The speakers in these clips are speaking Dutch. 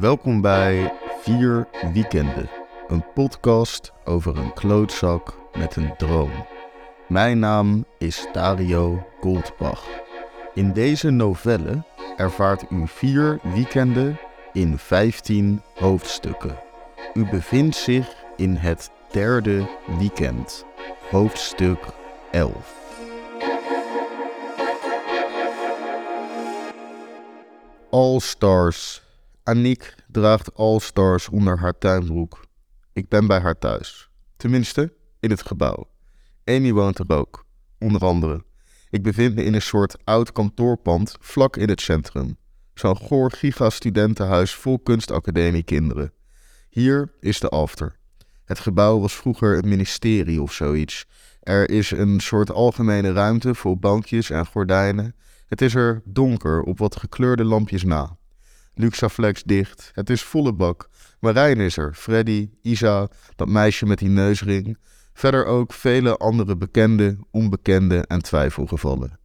Welkom bij Vier Weekenden, een podcast over een klootzak met een droom. Mijn naam is Dario Goldbach. In deze novelle ervaart u vier weekenden in 15 hoofdstukken. U bevindt zich in het derde weekend, hoofdstuk 11. All Stars. Aniek draagt All Stars onder haar tuinbroek. Ik ben bij haar thuis. Tenminste, in het gebouw. Amy woont er ook, onder andere. Ik bevind me in een soort oud kantoorpand vlak in het centrum. Zo'n goor giga-studentenhuis vol kunstacademiekinderen. Hier is de after. Het gebouw was vroeger een ministerie of zoiets. Er is een soort algemene ruimte vol bankjes en gordijnen. Het is er donker op wat gekleurde lampjes na. Luxaflex dicht, het is volle bak. Marijn is er, Freddy, Isa, dat meisje met die neusring. Verder ook vele andere bekende, onbekende en twijfelgevallen.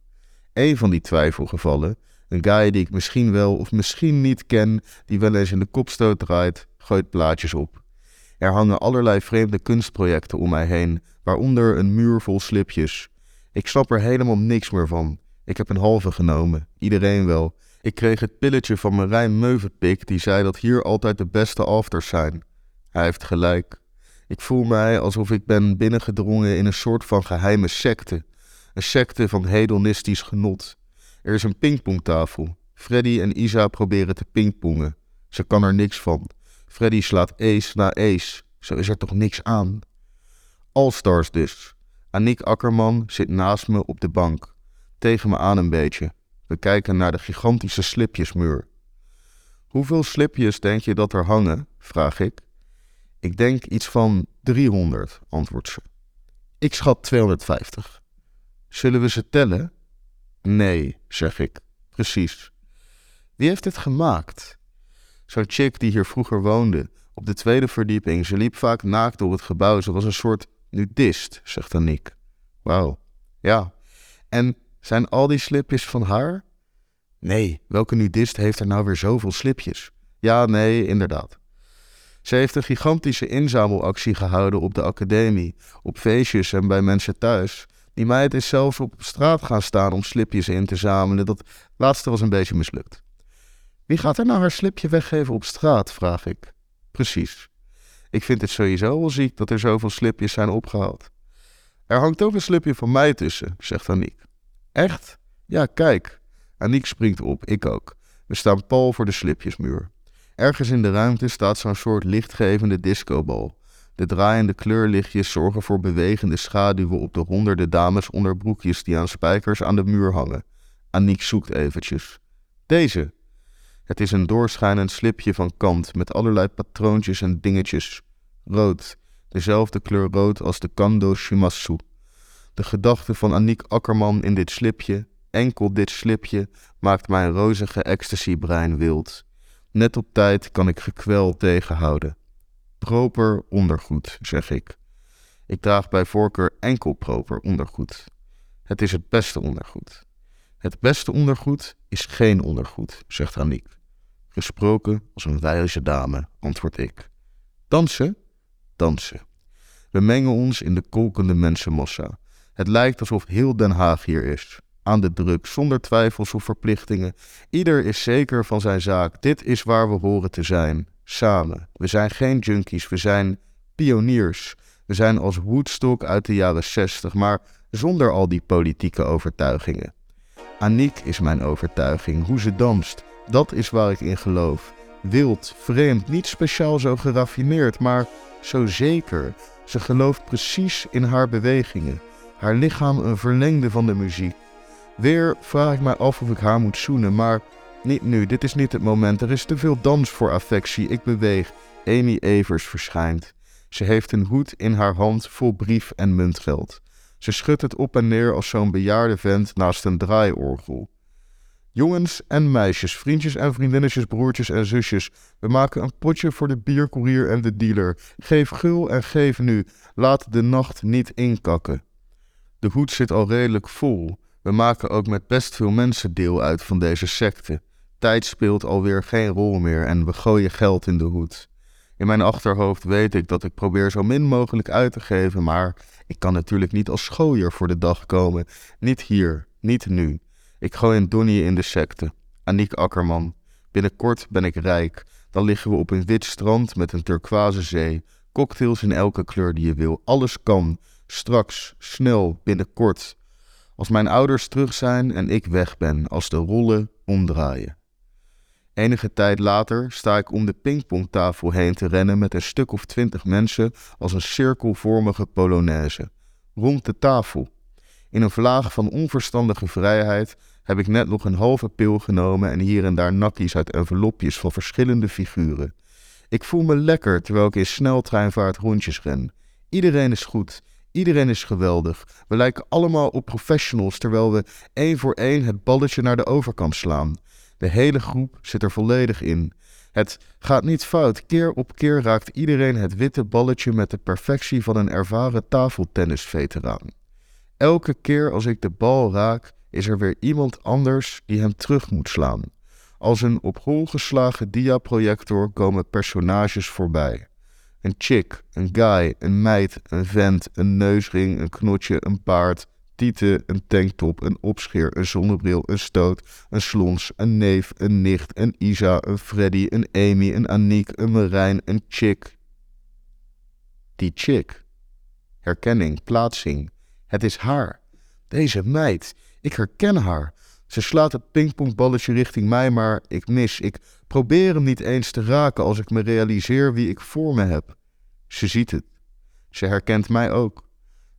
Een van die twijfelgevallen, een guy die ik misschien wel of misschien niet ken, die wel eens in de kopstoot draait, gooit plaatjes op. Er hangen allerlei vreemde kunstprojecten om mij heen, waaronder een muur vol slipjes. Ik snap er helemaal niks meer van. Ik heb een halve genomen, iedereen wel. Ik kreeg het pilletje van Marijn Meuvenpik, die zei dat hier altijd de beste afters zijn. Hij heeft gelijk. Ik voel mij alsof ik ben binnengedrongen in een soort van geheime secte. Een secte van hedonistisch genot. Er is een pingpongtafel. Freddy en Isa proberen te pingpongen. Ze kan er niks van. Freddy slaat ace na ace. Zo is er toch niks aan? Allstars dus. Aniek Akkerman zit naast me op de bank. Tegen me aan een beetje. We kijken naar de gigantische slipjesmuur. Hoeveel slipjes denk je dat er hangen? vraag ik. Ik denk iets van 300, antwoordt ze. Ik schat 250. Zullen we ze tellen? Nee, zeg ik. Precies. Wie heeft dit gemaakt? Zo'n chick die hier vroeger woonde, op de tweede verdieping. Ze liep vaak naakt door het gebouw. Ze was een soort nudist, zegt Aniek. Wauw. Ja. En zijn al die slipjes van haar? Nee, welke nudist heeft er nou weer zoveel slipjes? Ja, nee, inderdaad. Ze heeft een gigantische inzamelactie gehouden op de academie, op feestjes en bij mensen thuis. Die meid is zelfs op straat gaan staan om slipjes in te zamelen. Dat laatste was een beetje mislukt. Wie gaat er nou haar slipje weggeven op straat, vraag ik. Precies. Ik vind het sowieso wel ziek dat er zoveel slipjes zijn opgehaald. Er hangt ook een slipje van mij tussen, zegt Aniek. Echt? Ja, kijk. Aniek springt op, ik ook. We staan pal voor de slipjesmuur. Ergens in de ruimte staat zo'n soort lichtgevende discobal. De draaiende kleurlichtjes zorgen voor bewegende schaduwen op de honderden dames onderbroekjes die aan spijkers aan de muur hangen. Aniek zoekt eventjes. Deze. Het is een doorschijnend slipje van kant met allerlei patroontjes en dingetjes. Rood, dezelfde kleur rood als de Kando Shimasu. De gedachte van Aniek Akkerman in dit slipje, enkel dit slipje, maakt mijn rozige ecstasy-brein wild. Net op tijd kan ik gekwel tegenhouden. Proper ondergoed, zeg ik. Ik draag bij voorkeur enkel proper ondergoed. Het is het beste ondergoed. Het beste ondergoed is geen ondergoed, zegt Aniek. Gesproken als een wijze dame, antwoord ik. Dansen? Dansen. We mengen ons in de kolkende mensenmassa. Het lijkt alsof heel Den Haag hier is. Aan de druk, zonder twijfels of verplichtingen. Ieder is zeker van zijn zaak. Dit is waar we horen te zijn. Samen. We zijn geen junkies, we zijn pioniers. We zijn als Woodstock uit de jaren zestig, maar zonder al die politieke overtuigingen. Aniek is mijn overtuiging, hoe ze danst. Dat is waar ik in geloof. Wild, vreemd, niet speciaal zo geraffineerd, maar zo zeker. Ze gelooft precies in haar bewegingen. Haar lichaam een verlengde van de muziek. Weer vraag ik mij af of ik haar moet zoenen, maar niet nu. Dit is niet het moment. Er is te veel dans voor affectie. Ik beweeg. Amy Evers verschijnt. Ze heeft een hoed in haar hand vol brief en muntgeld. Ze schudt het op en neer als zo'n bejaarde vent naast een draaiorgel. Jongens en meisjes, vriendjes en vriendinnetjes, broertjes en zusjes. We maken een potje voor de bierkoerier en de dealer. Geef gul en geef nu. Laat de nacht niet inkakken. De hoed zit al redelijk vol. We maken ook met best veel mensen deel uit van deze secte. Tijd speelt alweer geen rol meer en we gooien geld in de hoed. In mijn achterhoofd weet ik dat ik probeer zo min mogelijk uit te geven, maar ik kan natuurlijk niet als schooier voor de dag komen. Niet hier, niet nu. Ik gooi een donnie in de secte. Aniek Akkerman. Binnenkort ben ik rijk. Dan liggen we op een wit strand met een turquoise zee. Cocktails in elke kleur die je wil. Alles kan. Straks, snel, binnenkort. Als mijn ouders terug zijn en ik weg ben, als de rollen omdraaien. Enige tijd later sta ik om de pingpongtafel heen te rennen met een stuk of twintig mensen als een cirkelvormige polonaise. Rond de tafel. In een vlaag van onverstandige vrijheid heb ik net nog een halve pil genomen en hier en daar nakkies uit envelopjes van verschillende figuren. Ik voel me lekker terwijl ik in sneltreinvaart rondjes ren. Iedereen is goed, iedereen is geweldig. We lijken allemaal op professionals terwijl we één voor één het balletje naar de overkant slaan. De hele groep zit er volledig in. Het gaat niet fout. Keer op keer raakt iedereen het witte balletje met de perfectie van een ervaren tafeltennisveteraan. Elke keer als ik de bal raak, is er weer iemand anders die hem terug moet slaan. Als een op hol geslagen diaprojector komen personages voorbij. Een chick, een guy, een meid, een vent, een neusring, een knotje, een paard, tieten, een tanktop, een opscheer, een zonnebril, een stoot, een slons, een neef, een nicht, een Isa, een Freddy, een Amy, een Aniek, een Marijn, een chick. Die chick. Herkenning, plaatsing. Het is haar. Deze meid. Ik herken haar. Ze slaat het pingpongballetje richting mij, maar ik mis. Ik probeer hem niet eens te raken als ik me realiseer wie ik voor me heb. Ze ziet het. Ze herkent mij ook.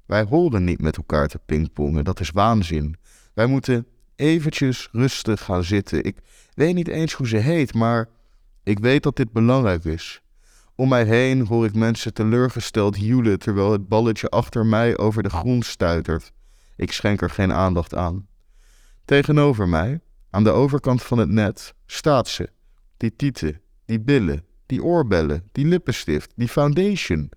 Wij horen niet met elkaar te pingpongen, dat is waanzin. Wij moeten eventjes rustig gaan zitten. Ik weet niet eens hoe ze heet, maar ik weet dat dit belangrijk is. Om mij heen hoor ik mensen teleurgesteld joelen terwijl het balletje achter mij over de grond stuitert. Ik schenk er geen aandacht aan. Tegenover mij, aan de overkant van het net, staat ze. Die tieten, die billen, die oorbellen, die lippenstift, die foundation.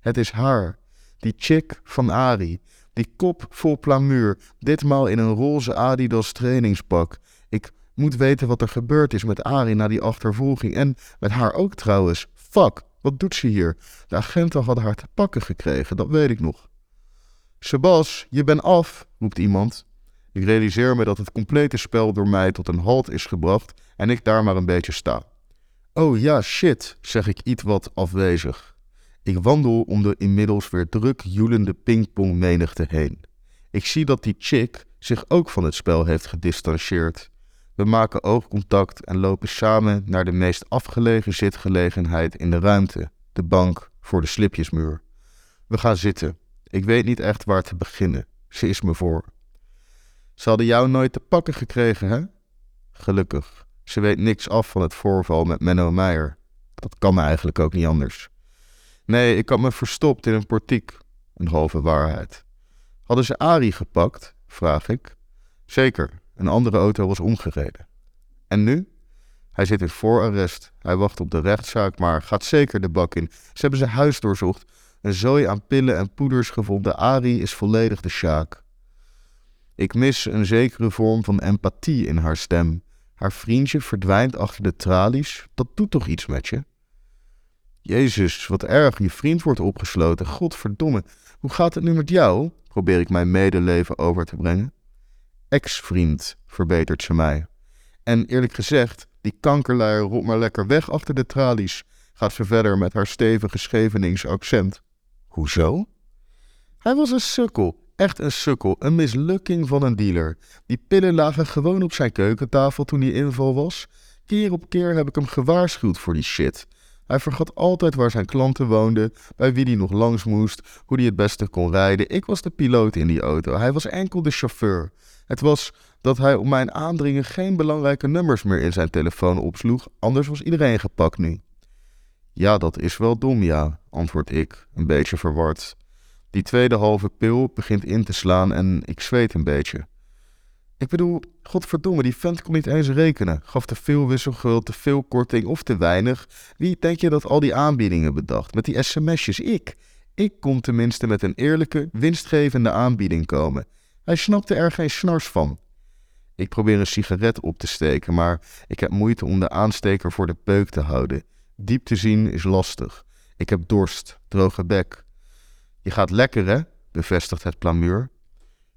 Het is haar, die chick van Ari. Die kop vol plamuur, ditmaal in een roze Adidas trainingspak. Ik moet weten wat er gebeurd is met Ari na die achtervolging. En met haar ook trouwens. Fuck, wat doet ze hier? De agenten hadden haar te pakken gekregen, dat weet ik nog. Sebas, je bent af, roept iemand. Ik realiseer me dat het complete spel door mij tot een halt is gebracht en ik daar maar een beetje sta. Oh ja, shit, zeg ik iets wat afwezig. Ik wandel om de inmiddels weer druk joelende pingpongmenigte heen. Ik zie dat die chick zich ook van het spel heeft gedistanceerd. We maken oogcontact en lopen samen naar de meest afgelegen zitgelegenheid in de ruimte, de bank voor de slipjesmuur. We gaan zitten. Ik weet niet echt waar te beginnen. Ze is me voor. Ze hadden jou nooit te pakken gekregen, hè? Gelukkig. Ze weet niks af van het voorval met Menno Meijer. Dat kan me eigenlijk ook niet anders. Nee, ik had me verstopt in een portiek. Een halve waarheid. Hadden ze Ari gepakt? vraag ik. Zeker, een andere auto was omgereden. En nu? Hij zit in voorarrest. Hij wacht op de rechtszaak, maar gaat zeker de bak in. Ze hebben zijn huis doorzocht. Een zooi aan pillen en poeders gevonden. Ari is volledig de sjaak. Ik mis een zekere vorm van empathie in haar stem. Haar vriendje verdwijnt achter de tralies. Dat doet toch iets met je? Jezus, wat erg, je vriend wordt opgesloten. Godverdomme, hoe gaat het nu met jou? Probeer ik mijn medeleven over te brengen. Ex-vriend, verbetert ze mij. En eerlijk gezegd, die kankerluier rolt maar lekker weg achter de tralies, gaat ze verder met haar stevige Schevenings accent. Hoezo? Hij was een sukkel, echt een sukkel, een mislukking van een dealer. Die pillen lagen gewoon op zijn keukentafel toen hij inval was. Keer op keer heb ik hem gewaarschuwd voor die shit. Hij vergat altijd waar zijn klanten woonden, bij wie hij nog langs moest, hoe hij het beste kon rijden. Ik was de piloot in die auto, hij was enkel de chauffeur. Het was dat hij op mijn aandringen geen belangrijke nummers meer in zijn telefoon opsloeg, anders was iedereen gepakt nu. Ja, dat is wel dom, ja, antwoord ik, een beetje verward. Die tweede halve pil begint in te slaan en ik zweet een beetje. Ik bedoel, godverdomme, die vent kon niet eens rekenen. Gaf te veel wisselgeld, te veel korting of te weinig. Wie denk je dat al die aanbiedingen bedacht? Met die sms'jes? Ik. Ik kon tenminste met een eerlijke, winstgevende aanbieding komen. Hij snapte er geen snars van. Ik probeer een sigaret op te steken, maar ik heb moeite om de aansteker voor de peuk te houden. Diep te zien is lastig. Ik heb dorst, droge bek. Je gaat lekker, hè? bevestigt het plamuur.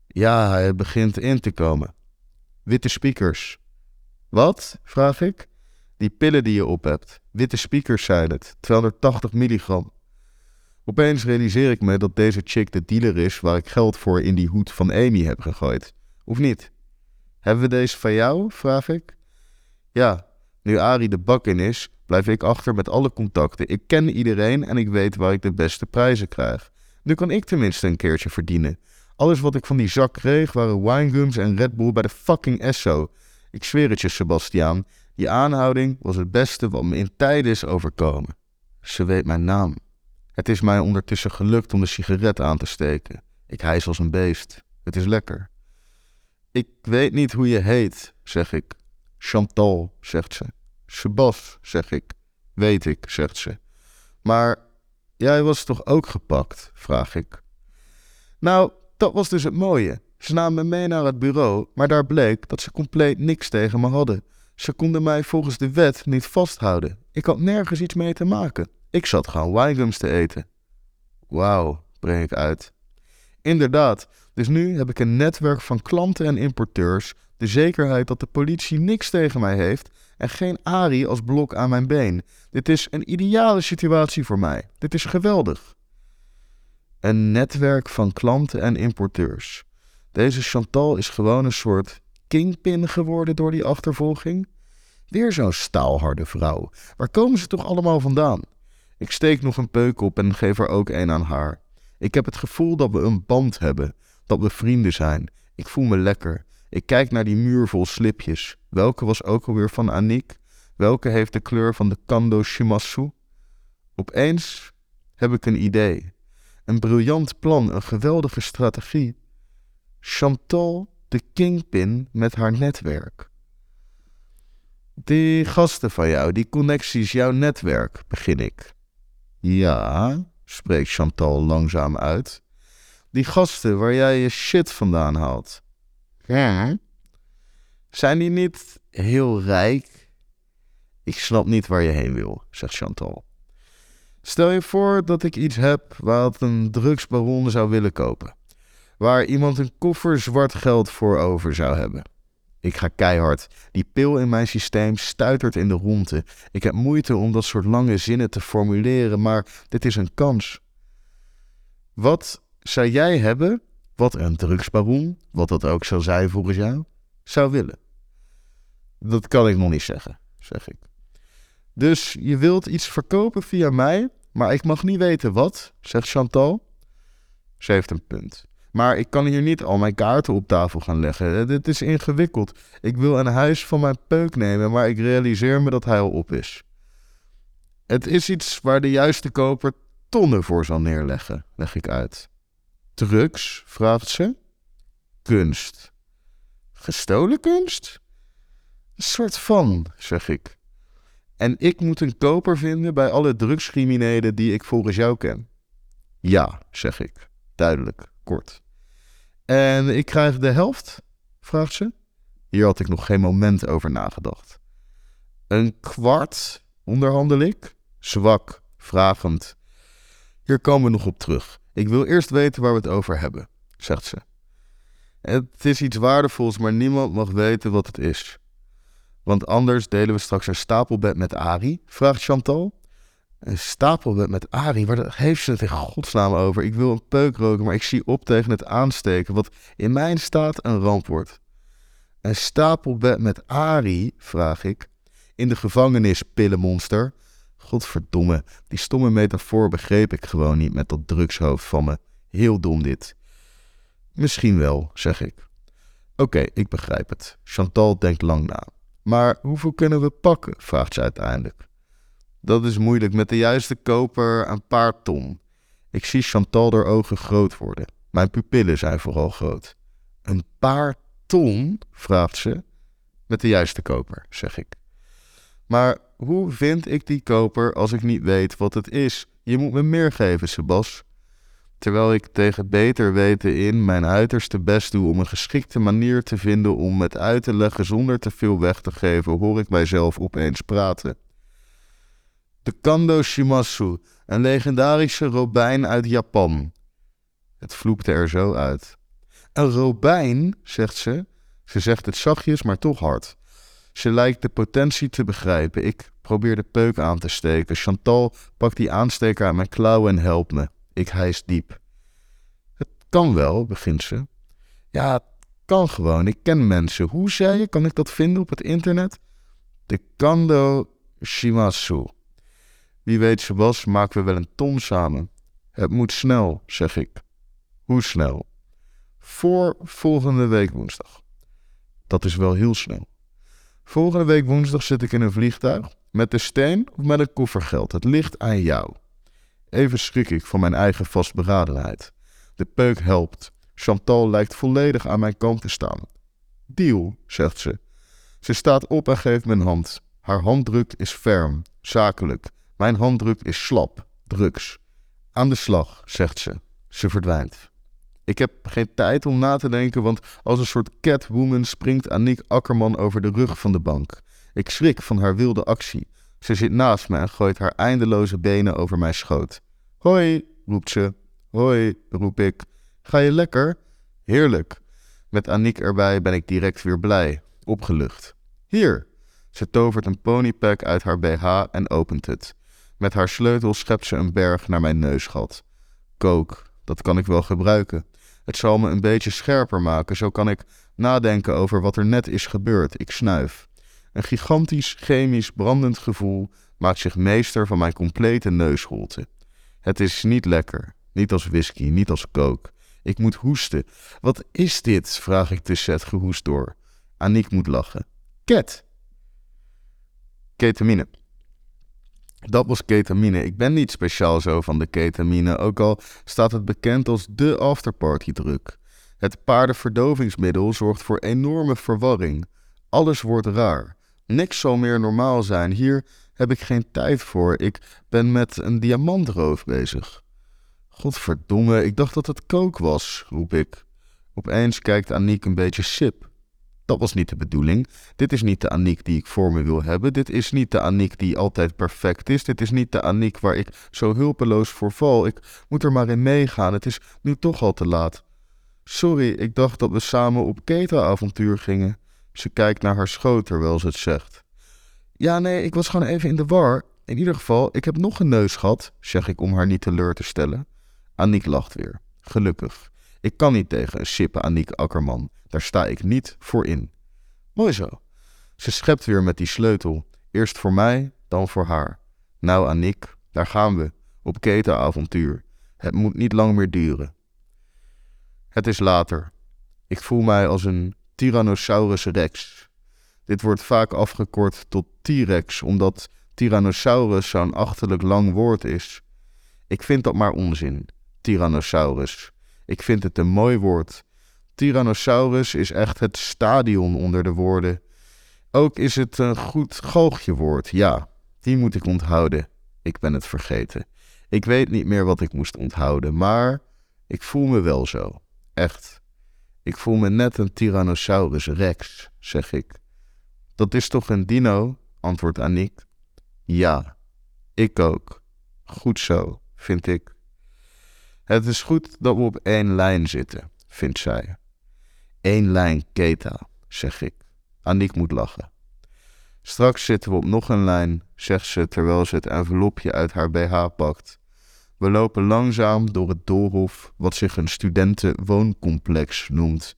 Ja, hij begint in te komen. Witte speakers. Wat? vraag ik. Die pillen die je op hebt. Witte speakers zijn het. 280 milligram. Opeens realiseer ik me dat deze chick de dealer is waar ik geld voor in die hoed van Amy heb gegooid. Of niet? Hebben we deze van jou? vraag ik. Ja, nu Ari de bak in is, blijf ik achter met alle contacten. Ik ken iedereen en ik weet waar ik de beste prijzen krijg. Nu kan ik tenminste een keertje verdienen. Alles wat ik van die zak kreeg waren winegums en Red Bull bij de fucking Esso. Ik zweer het je, Sebastiaan. Die aanhouding was het beste wat me in tijden is overkomen. Ze weet mijn naam. Het is mij ondertussen gelukt om de sigaret aan te steken. Ik hijs als een beest. Het is lekker. Ik weet niet hoe je heet, zeg ik. Chantal, zegt ze. Sebas, zeg ik. Weet ik, zegt ze. Maar jij was toch ook gepakt, vraag ik. Nou, dat was dus het mooie. Ze namen me mee naar het bureau, maar daar bleek dat ze compleet niks tegen me hadden. Ze konden mij volgens de wet niet vasthouden. Ik had nergens iets mee te maken. Ik zat gewoon winegums te eten. Wauw, breng ik uit. Inderdaad, dus nu heb ik een netwerk van klanten en importeurs, de zekerheid dat de politie niks tegen mij heeft en geen Ari als blok aan mijn been. Dit is een ideale situatie voor mij. Dit is geweldig. Een netwerk van klanten en importeurs. Deze Chantal is gewoon een soort kingpin geworden door die achtervolging. Weer zo'n staalharde vrouw. Waar komen ze toch allemaal vandaan? Ik steek nog een peuk op en geef er ook een aan haar. Ik heb het gevoel dat we een band hebben, dat we vrienden zijn. Ik voel me lekker. Ik kijk naar die muur vol slipjes. Welke was ook alweer van Anik? Welke heeft de kleur van de Kando Shimasu? Opeens heb ik een idee. Een briljant plan, een geweldige strategie. Chantal, de kingpin met haar netwerk. Die gasten van jou, die connecties, jouw netwerk, begin ik. Ja, spreekt Chantal langzaam uit. Die gasten waar jij je shit vandaan haalt. Ja. Zijn die niet heel rijk? Ik snap niet waar je heen wil, zegt Chantal. Stel je voor dat ik iets heb wat een drugsbaron zou willen kopen. Waar iemand een koffer zwart geld voor over zou hebben. Ik ga keihard. Die pil in mijn systeem stuitert in de ronde. Ik heb moeite om dat soort lange zinnen te formuleren, maar dit is een kans. Wat zou jij hebben, wat een drugsbaron, wat dat ook zou zijn volgens jou, zou willen? Dat kan ik nog niet zeggen, zeg ik. Dus je wilt iets verkopen via mij, maar ik mag niet weten wat, zegt Chantal. Ze heeft een punt. Maar ik kan hier niet al mijn kaarten op tafel gaan leggen. Dit is ingewikkeld. Ik wil een huis van mijn peuk nemen, maar ik realiseer me dat hij al op is. Het is iets waar de juiste koper tonnen voor zal neerleggen, leg ik uit. Drugs, vraagt ze. Kunst. Gestolen kunst? Een soort van, zeg ik. En ik moet een koper vinden bij alle drugscriminelen die ik volgens jou ken. Ja, zeg ik. Duidelijk kort. En ik krijg de helft? vraagt ze. Hier had ik nog geen moment over nagedacht. Een kwart, onderhandel ik. Zwak, vragend. Hier komen we nog op terug. Ik wil eerst weten waar we het over hebben, zegt ze. Het is iets waardevols, maar niemand mag weten wat het is. Want anders delen we straks een stapelbed met Ari, vraagt Chantal. Een stapelbed met Ari, waar heeft ze het in godsnaam over? Ik wil een peuk roken, maar ik zie op tegen het aansteken, wat in mijn staat een ramp wordt. Een stapelbed met Ari, vraag ik. In de gevangenis, pillenmonster. Godverdomme, die stomme metafoor begreep ik gewoon niet met dat drugshoofd van me. Heel dom dit. Misschien wel, zeg ik. Oké, ik begrijp het. Chantal denkt lang na. Maar hoeveel kunnen we pakken? vraagt ze uiteindelijk. Dat is moeilijk. Met de juiste koper een paar ton. Ik zie Chantal haar ogen groot worden. Mijn pupillen zijn vooral groot. Een paar ton? vraagt ze. Met de juiste koper, zeg ik. Maar hoe vind ik die koper als ik niet weet wat het is? Je moet me meer geven, Sebas. terwijl ik tegen beter weten in mijn uiterste best doe om een geschikte manier te vinden om het uit te leggen zonder te veel weg te geven, hoor ik mijzelf opeens praten. De Kando Shimasu, een legendarische robijn uit Japan. Het vloekte er zo uit. Een robijn, zegt ze. Ze zegt het zachtjes, maar toch hard. Ze lijkt de potentie te begrijpen. Ik probeer de peuk aan te steken. Chantal pakt die aansteker aan mijn klauwen en helpt me. Ik hijs diep. Het kan wel, begint ze. Ja, het kan gewoon. Ik ken mensen. Hoe zei je? Kan ik dat vinden op het internet? De Kando Shimasu. Wie weet, was, maken we wel een ton samen. Het moet snel, zeg ik. Hoe snel? Voor volgende week woensdag. Dat is wel heel snel. Volgende week woensdag zit ik in een vliegtuig. Met de steen of met een koffergeld. Het ligt aan jou. Even schrik ik van mijn eigen vastberadenheid. De peuk helpt. Chantal lijkt volledig aan mijn kant te staan. Deal, zegt ze. Ze staat op en geeft een hand. Haar handdruk is ferm, zakelijk. Mijn handdruk is slap, drugs. Aan de slag, zegt ze. Ze verdwijnt. Ik heb geen tijd om na te denken, want als een soort catwoman springt Aniek Akkerman over de rug van de bank. Ik schrik van haar wilde actie. Ze zit naast me en gooit haar eindeloze benen over mijn schoot. Hoi, roept ze. Hoi, roep ik. Ga je lekker? Heerlijk. Met Aniek erbij ben ik direct weer blij, opgelucht. Hier. Ze tovert een ponypack uit haar BH en opent het. Met haar sleutel schept ze een berg naar mijn neusgat. Kook, dat kan ik wel gebruiken. Het zal me een beetje scherper maken, zo kan ik nadenken over wat er net is gebeurd. Ik snuif. Een gigantisch, chemisch, brandend gevoel maakt zich meester van mijn complete neusholte. Het is niet lekker, niet als whisky, niet als kook. Ik moet hoesten. Wat is dit? vraag ik tussen het gehoest door. Aniek moet lachen. Ket. Ketamine. Dat was ketamine. Ik ben niet speciaal zo van de ketamine, ook al staat het bekend als de afterparty-druk. Het paardenverdovingsmiddel zorgt voor enorme verwarring. Alles wordt raar. Niks zal meer normaal zijn. Hier heb ik geen tijd voor. Ik ben met een diamantroof bezig. Godverdomme, ik dacht dat het kook was, roep ik. Opeens kijkt Aniek een beetje sip. Dat was niet de bedoeling. Dit is niet de Aniek die ik voor me wil hebben. Dit is niet de Aniek die altijd perfect is. Dit is niet de Aniek waar ik zo hulpeloos voor val. Ik moet er maar in meegaan. Het is nu toch al te laat. Sorry, ik dacht dat we samen op keteravontuur gingen. Ze kijkt naar haar schoot terwijl ze het zegt. Ja, nee, ik was gewoon even in de war. In ieder geval, ik heb nog een neus gehad, zeg ik om haar niet teleur te stellen. Aniek lacht weer. Gelukkig. Ik kan niet tegen een sippe Aniek Akkerman. Daar sta ik niet voor in. Mooi zo. Ze schept weer met die sleutel. Eerst voor mij, dan voor haar. Nou, Aniek, daar gaan we. Op ketenavontuur. Het moet niet lang meer duren. Het is later. Ik voel mij als een Tyrannosaurus rex. Dit wordt vaak afgekort tot T-rex, omdat Tyrannosaurus zo'n achterlijk lang woord is. Ik vind dat maar onzin, Tyrannosaurus. Ik vind het een mooi woord. Tyrannosaurus is echt het stadion onder de woorden. Ook is het een goed woord. ja, die moet ik onthouden. Ik ben het vergeten. Ik weet niet meer wat ik moest onthouden, maar ik voel me wel zo. Echt. Ik voel me net een Tyrannosaurus rex, zeg ik. Dat is toch een dino? antwoordt Aniek. Ja, ik ook. Goed zo, vind ik. Het is goed dat we op één lijn zitten, vindt zij. Eén lijn Keta, zeg ik. Aniek moet lachen. Straks zitten we op nog een lijn, zegt ze terwijl ze het envelopje uit haar BH pakt. We lopen langzaam door het doolhof, wat zich een studentenwooncomplex noemt.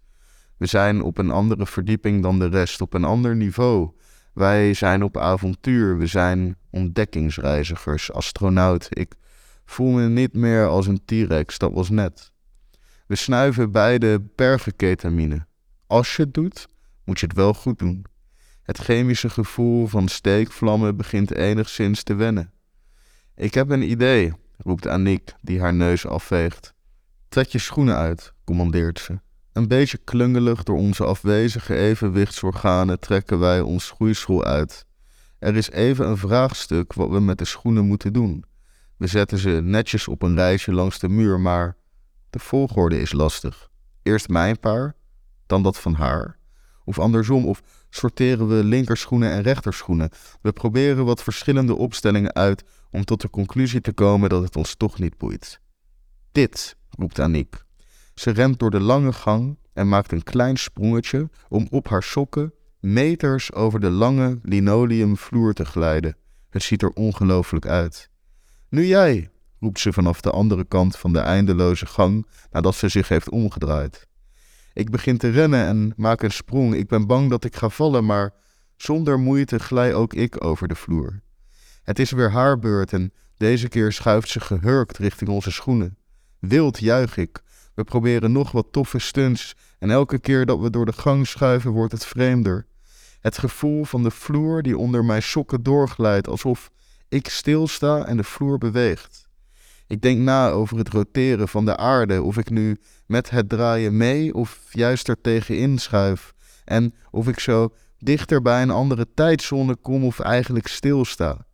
We zijn op een andere verdieping dan de rest, op een ander niveau. Wij zijn op avontuur, we zijn ontdekkingsreizigers, astronauten. Ik voel me niet meer als een T-Rex, dat was net. We snuiven beide bergenketamine. Als je het doet, moet je het wel goed doen. Het chemische gevoel van steekvlammen begint enigszins te wennen. Ik heb een idee, roept Aniek, die haar neus afveegt. Trek je schoenen uit, commandeert ze. Een beetje klungelig door onze afwezige evenwichtsorganen trekken wij ons schoeischool uit. Er is even een vraagstuk wat we met de schoenen moeten doen. We zetten ze netjes op een rijtje langs de muur, maar De volgorde is lastig. Eerst mijn paar, dan dat van haar. Of andersom, of sorteren we linkerschoenen en rechterschoenen. We proberen wat verschillende opstellingen uit om tot de conclusie te komen dat het ons toch niet boeit. Dit, roept Aniek. Ze rent door de lange gang en maakt een klein sprongetje om op haar sokken meters over de lange linoleumvloer te glijden. Het ziet er ongelooflijk uit. Nu jij, roept ze vanaf de andere kant van de eindeloze gang nadat ze zich heeft omgedraaid. Ik begin te rennen en maak een sprong. Ik ben bang dat ik ga vallen, maar zonder moeite glij ook ik over de vloer. Het is weer haar beurt en deze keer schuift ze gehurkt richting onze schoenen. Wild juich ik. We proberen nog wat toffe stunts en elke keer dat we door de gang schuiven wordt het vreemder. Het gevoel van de vloer die onder mijn sokken doorglijdt alsof ik stilsta en de vloer beweegt. Ik denk na over het roteren van de aarde, of ik nu met het draaien mee of juist er tegenin schuif. En of ik zo dichter bij een andere tijdzone kom of eigenlijk stilsta.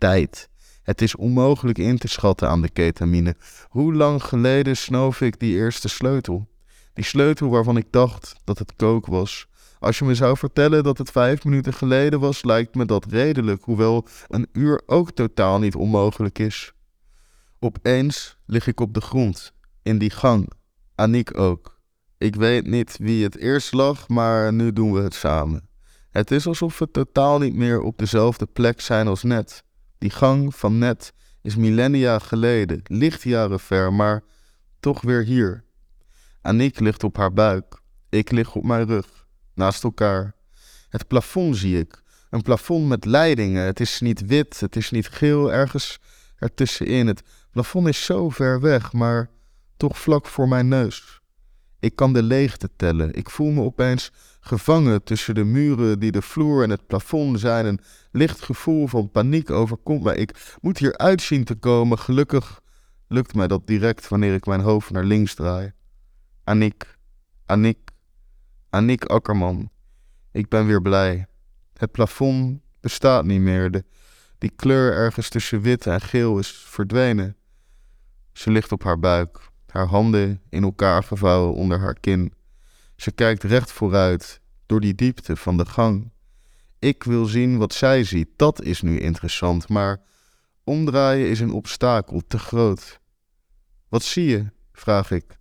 Tijd. Het is onmogelijk in te schatten aan de ketamine. Hoe lang geleden snoof ik die eerste sleutel? Die sleutel waarvan ik dacht dat het kook was. Als je me zou vertellen dat het vijf minuten geleden was, lijkt me dat redelijk, hoewel een uur ook totaal niet onmogelijk is. Opeens lig ik op de grond, in die gang. Aniek ook. Ik weet niet wie het eerst lag, maar nu doen we het samen. Het is alsof we totaal niet meer op dezelfde plek zijn als net. Die gang van net is millennia geleden, lichtjaren ver, maar toch weer hier. Aniek ligt op haar buik, ik lig op mijn rug, naast elkaar. Het plafond zie ik, een plafond met leidingen. Het is niet wit, het is niet geel, ergens ertussenin. Het plafond is zo ver weg, maar toch vlak voor mijn neus. Ik kan de leegte tellen. Ik voel me opeens gevangen tussen de muren die de vloer en het plafond zijn. Een licht gevoel van paniek overkomt mij. Ik moet hier uitzien te komen. Gelukkig lukt mij dat direct wanneer ik mijn hoofd naar links draai. Annick, Annick, Annick Akkerman. Ik ben weer blij. Het plafond bestaat niet meer. De, die kleur ergens tussen wit en geel is verdwenen. Ze ligt op haar buik, haar handen in elkaar gevouwen onder haar kin. Ze kijkt recht vooruit, door die diepte van de gang. Ik wil zien wat zij ziet, dat is nu interessant, maar omdraaien is een obstakel, te groot. Wat zie je? vraag ik.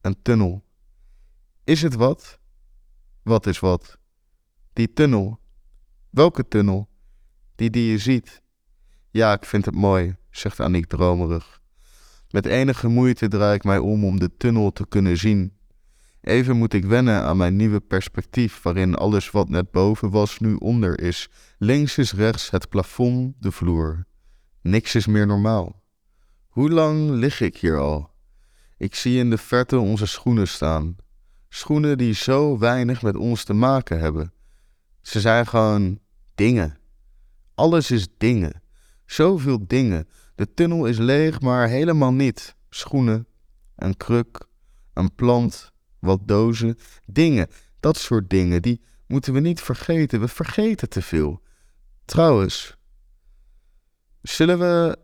Een tunnel. Is het wat? Wat is wat? Die tunnel. Welke tunnel? Die die je ziet. Ja, ik vind het mooi, zegt Aniek dromerig. Met enige moeite draai ik mij om om de tunnel te kunnen zien. Even moet ik wennen aan mijn nieuwe perspectief, waarin alles wat net boven was nu onder is. Links is rechts het plafond, de vloer. Niks is meer normaal. Hoe lang lig ik hier al? Ik zie in de verte onze schoenen staan. Schoenen die zo weinig met ons te maken hebben. Ze zijn gewoon dingen. Alles is dingen. Zoveel dingen. De tunnel is leeg, maar helemaal niet. Schoenen, een kruk, een plant, wat dozen, dingen. Dat soort dingen, die moeten we niet vergeten. We vergeten te veel. Trouwens, zullen we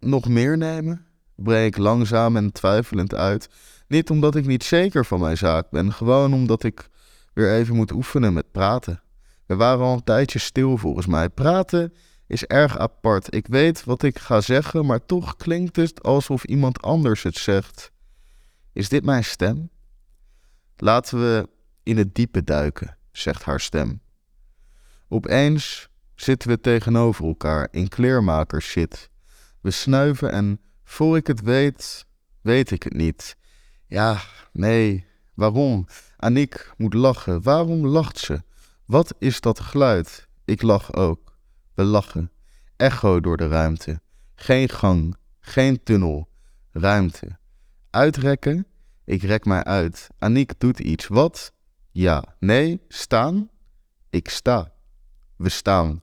nog meer nemen? Breek langzaam en twijfelend uit. Niet omdat ik niet zeker van mijn zaak ben, gewoon omdat ik weer even moet oefenen met praten. We waren al een tijdje stil volgens mij. Praten is erg apart. Ik weet wat ik ga zeggen, maar toch klinkt het alsof iemand anders het zegt. Is dit mijn stem? Laten we in het diepe duiken, zegt haar stem. Opeens zitten we tegenover elkaar in kleermakershit. We snuiven en voor ik het weet, weet ik het niet. Ja, nee, waarom? Aniek moet lachen. Waarom lacht ze? Wat is dat geluid? Ik lach ook. We lachen. Echo door de ruimte. Geen gang, geen tunnel. Ruimte. Uitrekken? Ik rek mij uit. Aniek doet iets. Wat? Ja. Nee. Staan? Ik sta. We staan.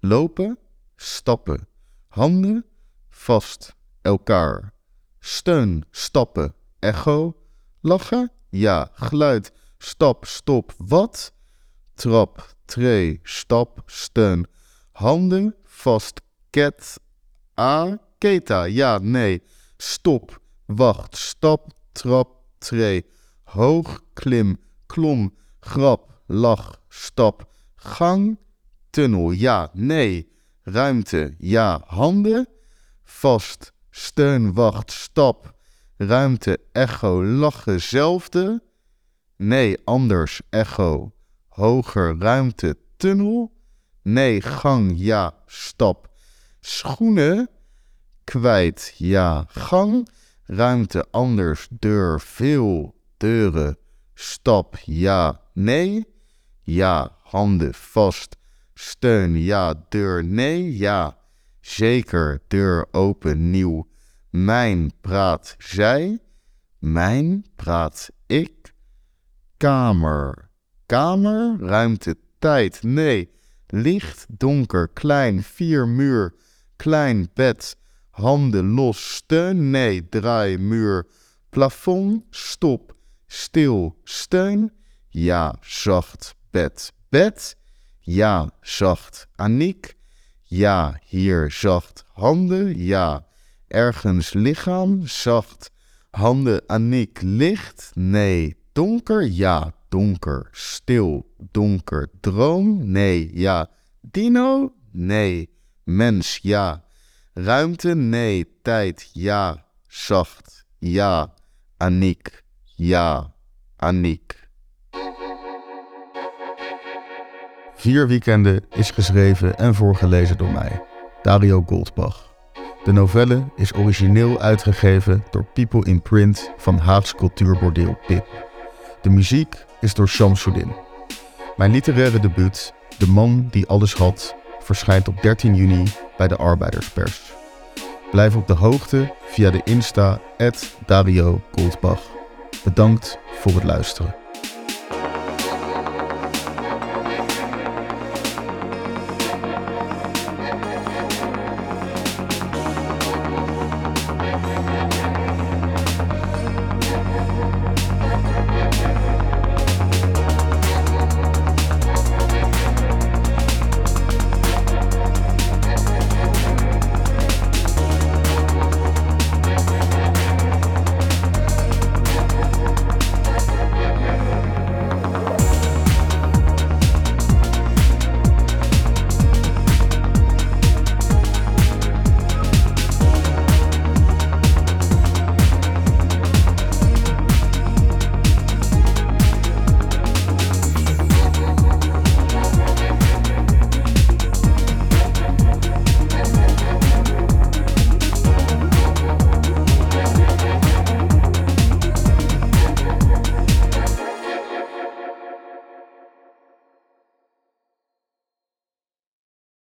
Lopen? Stappen. Handen? Vast. Elkaar. Steun. Stappen. Echo? Lachen? Ja. Geluid. Stap. Stop. Wat? Trap. Tree. Stap. Steun. Handen vast. Ket. A. Keta. Ja, nee. Stop. Wacht. Stap. trap, tree, hoog, klim, klom, grap, lach, stap, gang, tunnel, ja, nee, ruimte, ja, handen, vast, steun, wacht, stap, ruimte, echo, lachen, zelfde, nee, anders, echo, hoger, ruimte, tunnel, nee, gang, ja, stap, schoenen, kwijt, ja, gang, ruimte, anders, deur, veel, deuren, stap, ja, nee, ja, handen, vast, steun, ja, deur, nee, ja, zeker, deur open, nieuw, mijn praat zij, mijn praat ik, kamer, kamer, ruimte, tijd, nee, licht, donker, klein, vier, muur, klein, bed, handen los, steun, nee, draai, muur, plafond, stop, stil, steun, ja, zacht, bed, bed, ja, zacht, Aniek, ja, hier, zacht, handen, ja, ergens lichaam, zacht, handen, Aniek, licht, nee, donker, ja, donker, stil, donker, droom, nee, ja, dino, nee, mens, ja, ruimte, nee, tijd, ja, zacht, ja, Aniek, ja, Aniek. Vier Weekenden is geschreven en voorgelezen door mij, Dario Goldbach. De novelle is origineel uitgegeven door People in Print van Haags cultuurbordeel Pip. De muziek is door Shamsuddin. Mijn literaire debuut, De man die alles had, verschijnt op 13 juni bij de Arbeiderspers. Blijf op de hoogte via de Insta Goldbach. Bedankt voor het luisteren.